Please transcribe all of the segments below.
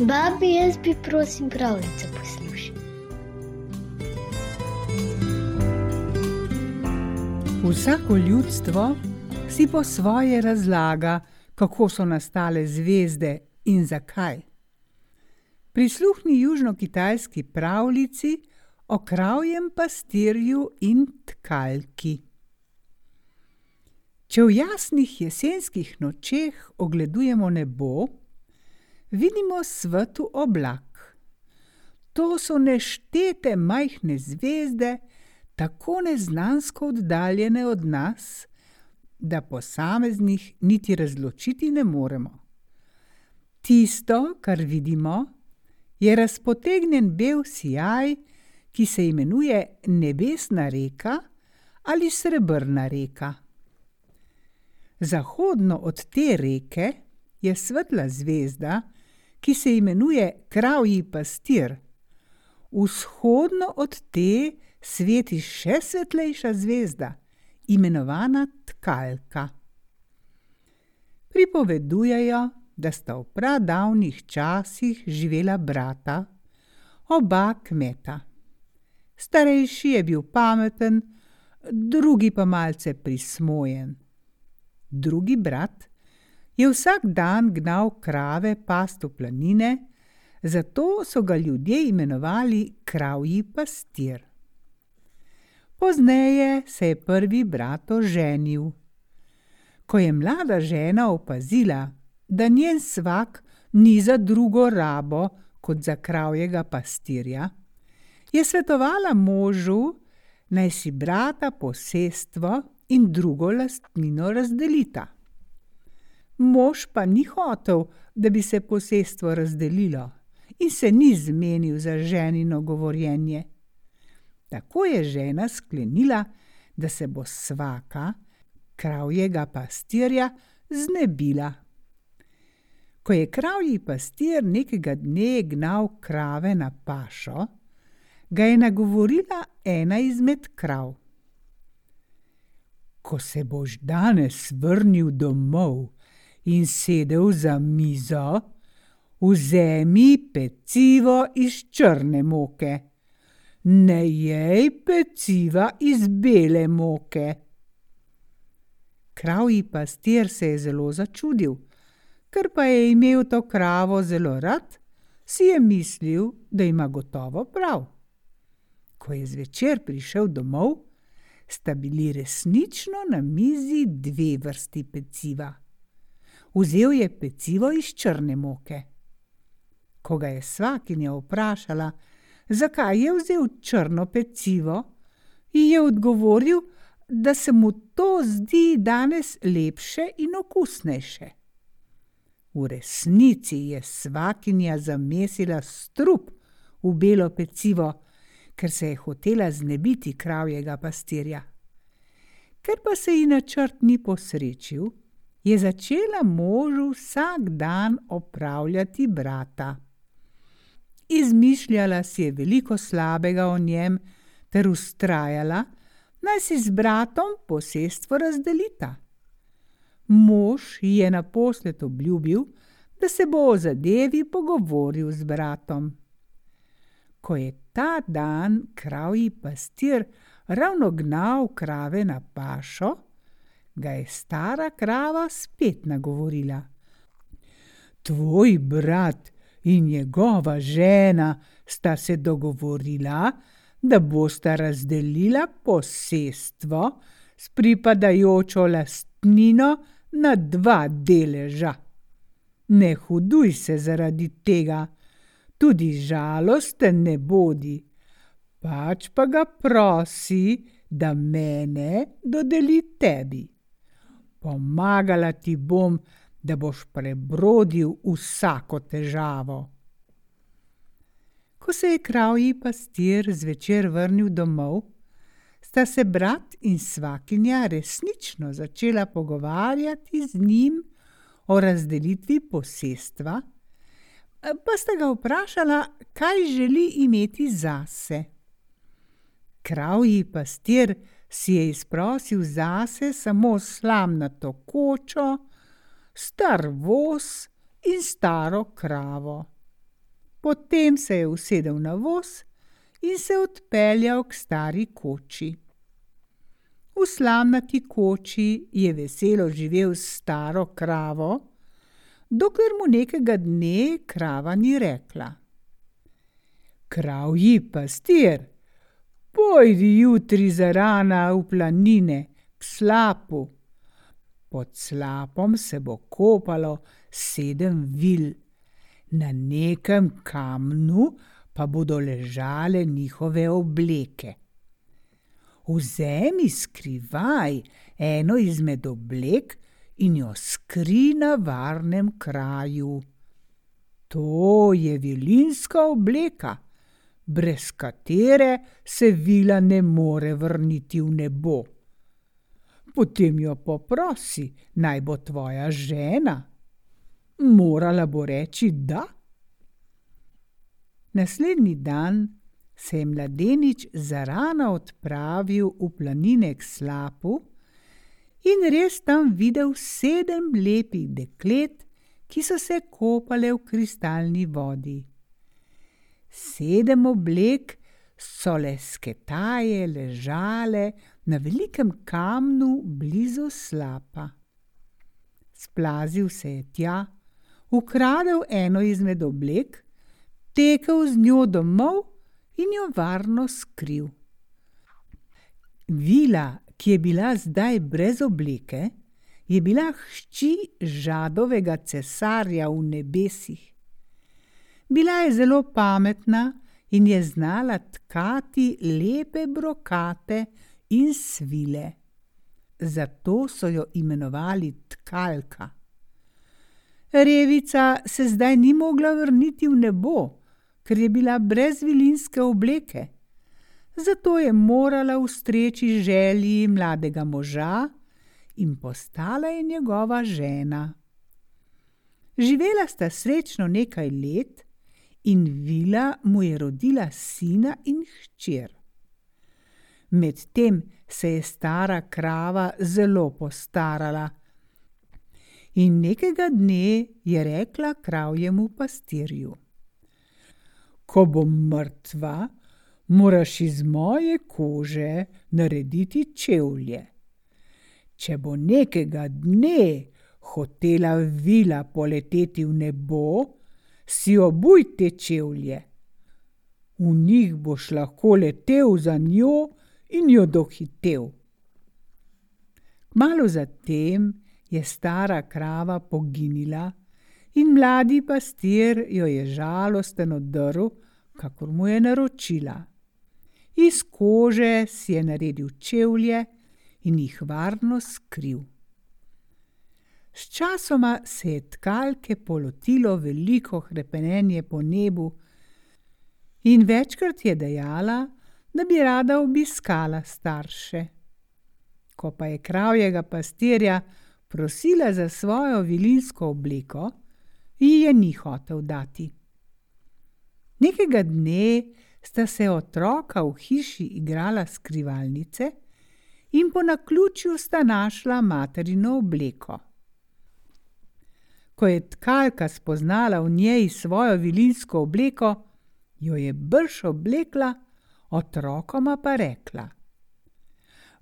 Babi, jaz bi prosim pravljico poslušal. Vsako ljudstvo si po svoje razlaga, kako so nastale zvezde in zakaj. Prisluhni južno-kitajski pravljici o kravjem pastirju in tkalki. Če v jasnih jesenskih nočeh ogledujemo nebo, vidimo svetu oblak. To so neštete majhne zvezde, tako neznansko oddaljene od nas, da posameznih niti razločiti ne moremo. Tisto, kar vidimo, je razpotegnjen bel sijaj, ki se imenuje nebesna reka ali srebrna reka. Zahodno od te reke je svetla zvezda, ki se imenuje Kravji pastir, vzhodno od te sveti še svetlejša zvezda, imenovana Tkalka. Pripovedujejo, da sta v pradavnih časih živela brata, oba kmeta. Starejši je bil pameten, drugi pa malce prismojen. Drugi brat je vsak dan gnal krave past v planine, zato so ga ljudje imenovali Kravji pastir. Pozneje se je prvi brat oženil. Ko je mlada žena opazila, da njen svak ni za drugo rabo kot za kravjega pastirja, je svetovala možu, naj si brata posestvo in drugo lastnino razdelita. Mož pa ni hotel, da bi se posestvo razdelilo, in se ni zmenil za ženino govorjenje. Tako je žena sklenila, da se bo svaka, kravjega pastirja, znebila. Ko je kravji pastir nekega dne gnal krave na pašo, ga je nagovorila ena izmed krav. Ko se boš danes vrnil domov, in sedel za mizo, vzemi pecivo iz črne moke, ne jej peciva iz bele moke. Kravji pastir se je zelo začudil, ker pa je imel to kravo zelo rad, si je mislil, da ima gotovo prav. Ko je zvečer prišel domov, sta bili resnično na mizi dve vrsti peciva vzel je pecivo iz črne moke. Ko ga je svakinja vprašala, zakaj je vzel črno pecivo, ji je odgovoril, da se mu to zdi danes lepše in okusnejše. V resnici je svakinja zamesila strup v belo pecivo, ker se je hotela znebiti kravjega pastirja. Ker pa se ji načrt ni posrečil, je začela možu vsak dan opravljati brata. Izmišljala si je veliko slabega o njem, ter ustrajala, naj si z bratom posestvo razdelita. Mož ji je naposled obljubil, da se bo o zadevi pogovoril z bratom. Ko je ta dan kravji pastir ravno gnal krave na pašo, ga je stara krava spet nagovorila. Tvoj brat in njegova žena sta se dogovorila, da bosta razdelila posestvo s pripadajočo lastnino na dva deleža. Ne huduj se zaradi tega, tudi žalosten ne bodi, pač pa ga prosi, da mene dodeli tebi pomagala ti bom, da boš prebrodil vsako težavo. Ko se je kravji pastir zvečer vrnil domov, sta se brat in svakinja resnično začela pogovarjati z njim o razdelitvi posestva, pa sta ga vprašala, kaj želi imeti zase. Kravji pastir si je izprosil zase samo slamnato kočo, star voz in staro kravo. Potem se je usedel na voz in se odpeljal k stari koči. V slamnati koči je veselo živel s staro kravo, dokler mu nekega dne krava ni rekla: Kravji pastir, pojdi jutri zarana v planine k slapu. Pod slapom se bo kopalo sedem vil, na nekem kamnu pa bodo ležale njihove obleke. Vzemi skrivaj eno izmed oblek in jo skri na varnem kraju. To je vilinska obleka, brez katere se vila ne more vrniti v nebo. Potem jo poprosi, naj bo tvoja žena. Morala bo reči da. Naslednji dan se je mladenič zarana odpravil v planine k slapu in res tam videl sedem lepih deklet, ki so se kopale v kristalni vodi. Sedem oblek so lesketaje ležale na velikem kamnu blizu slapa. Splazil se je tja, ukradel eno izmed oblek, tekel z njo domov in jo varno skril. Vila, ki je bila zdaj brez obleke, je bila hči žadovega cesarja v nebesih. Bila je zelo pametna in je znala tkati lepe brokate in svile. Zato so jo imenovali tkalka. Revica se zdaj ni mogla vrniti v nebo, ker je bila brez vilinske obleke. Zato je morala ustreči želji mladega moža in postala je njegova žena. Živela sta srečno nekaj let in vila mu je rodila sina in hčer. Medtem se je stara krava zelo postarala in nekega dne je rekla kravjemu pastirju: Ko bom mrtva, moraš iz moje kože narediti čevlje. Če bo nekega dne hotela vila poleteti v nebo, si obuj te čevlje. V njih boš lahko letel za njo in jo dohitel. Malo zatem je stara krava poginila in mladi pastir jo je žalosten odrl, kakor mu je naročila. Iz kože si je naredil čevlje in jih varno skril. Sčasoma se je tkalke polotilo veliko hrepenenje po nebu, in večkrat je dejala, da bi rada obiskala starše. Ko pa je kravjega pastirja prosila za svojo vilinsko obleko, ji je ni hotel dati. Nekega dne sta se otroka v hiši igrala skrivalnice in po naključju sta našla materino obleko. Ko je tkalka spoznala v njej svojo vilinsko obleko, jo je brž oblekla, otrokoma pa rekla: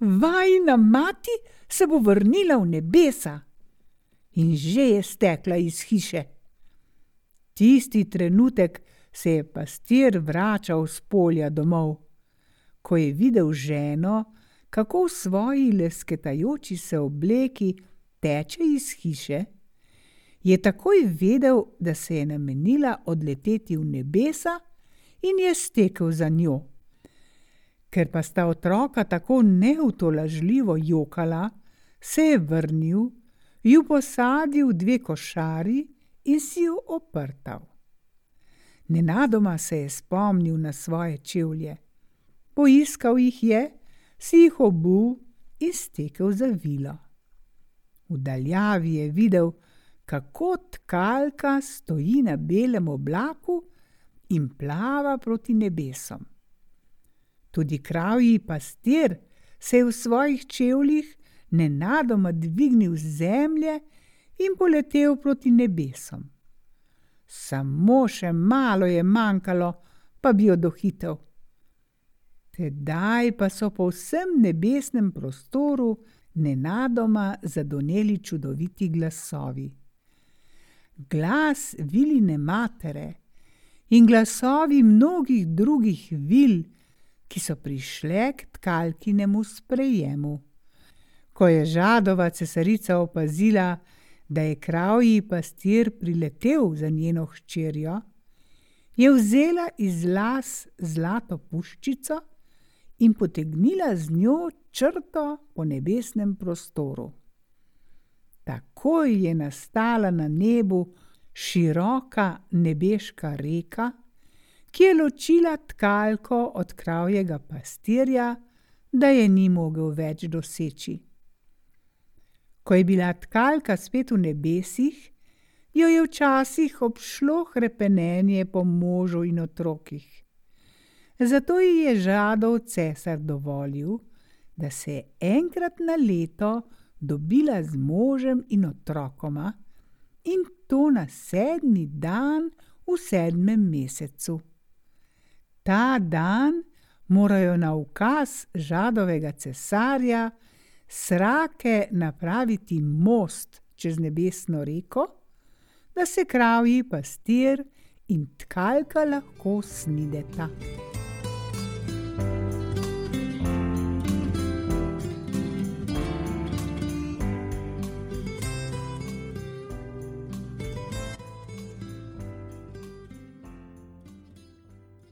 Vajna mati se bo vrnila v nebesa in že je stekla iz hiše. Tisti trenutek se je pastir vračal s polja domov. Ko je videl ženo, kako v svoji lesketajoči se obleki teče iz hiše, je takoj vedel, da se je namenila odleteti v nebesa in je stekel za njo. Ker pa sta otroka tako neutolažljivo jokala, se je vrnil, ju posadil v dve košari in si ju oprtal. Nenadoma se je spomnil na svoje čevlje. Poiskal jih je, si jih obul in stekel za vilo. V daljavi je videl, kako tkalka stoji na belem oblaku in plava proti nebesom. Tudi kravji pastir se je v svojih čevljih nenadoma dvignil z zemlje in poletel proti nebesom. samo še malo je manjkalo, pa bi jo dohitel. Tedaj pa so po vsem nebesnem prostoru nenadoma zadoneli čudoviti glasovi. Glas viline matere in glasovi mnogih drugih vil, ki so prišle k tkalkinemu sprejemu. Ko je žadova cesarica opazila, da je kravji pastir priletel za njeno hčerjo, je vzela iz las zlato puščico in potegnila z njo črto po nebesnem prostoru. Takoj je nastala na nebu široka nebeška reka, ki je ločila tkalko od kravjega pastirja, da je ni mogel več doseči. Ko je bila tkalka spet v nebesih, jo je včasih obšlo hrepenenje po možu in otrokih. Zato ji je žadov cesar dovolil, da se enkrat na leto dobila z možem in otrokoma, in to na sedmi dan v sedmem mesecu. Ta dan morajo na ukaz žadovega cesarja srake napraviti most čez nebesno reko, da se kravji pastir in tkalka lahko snideta.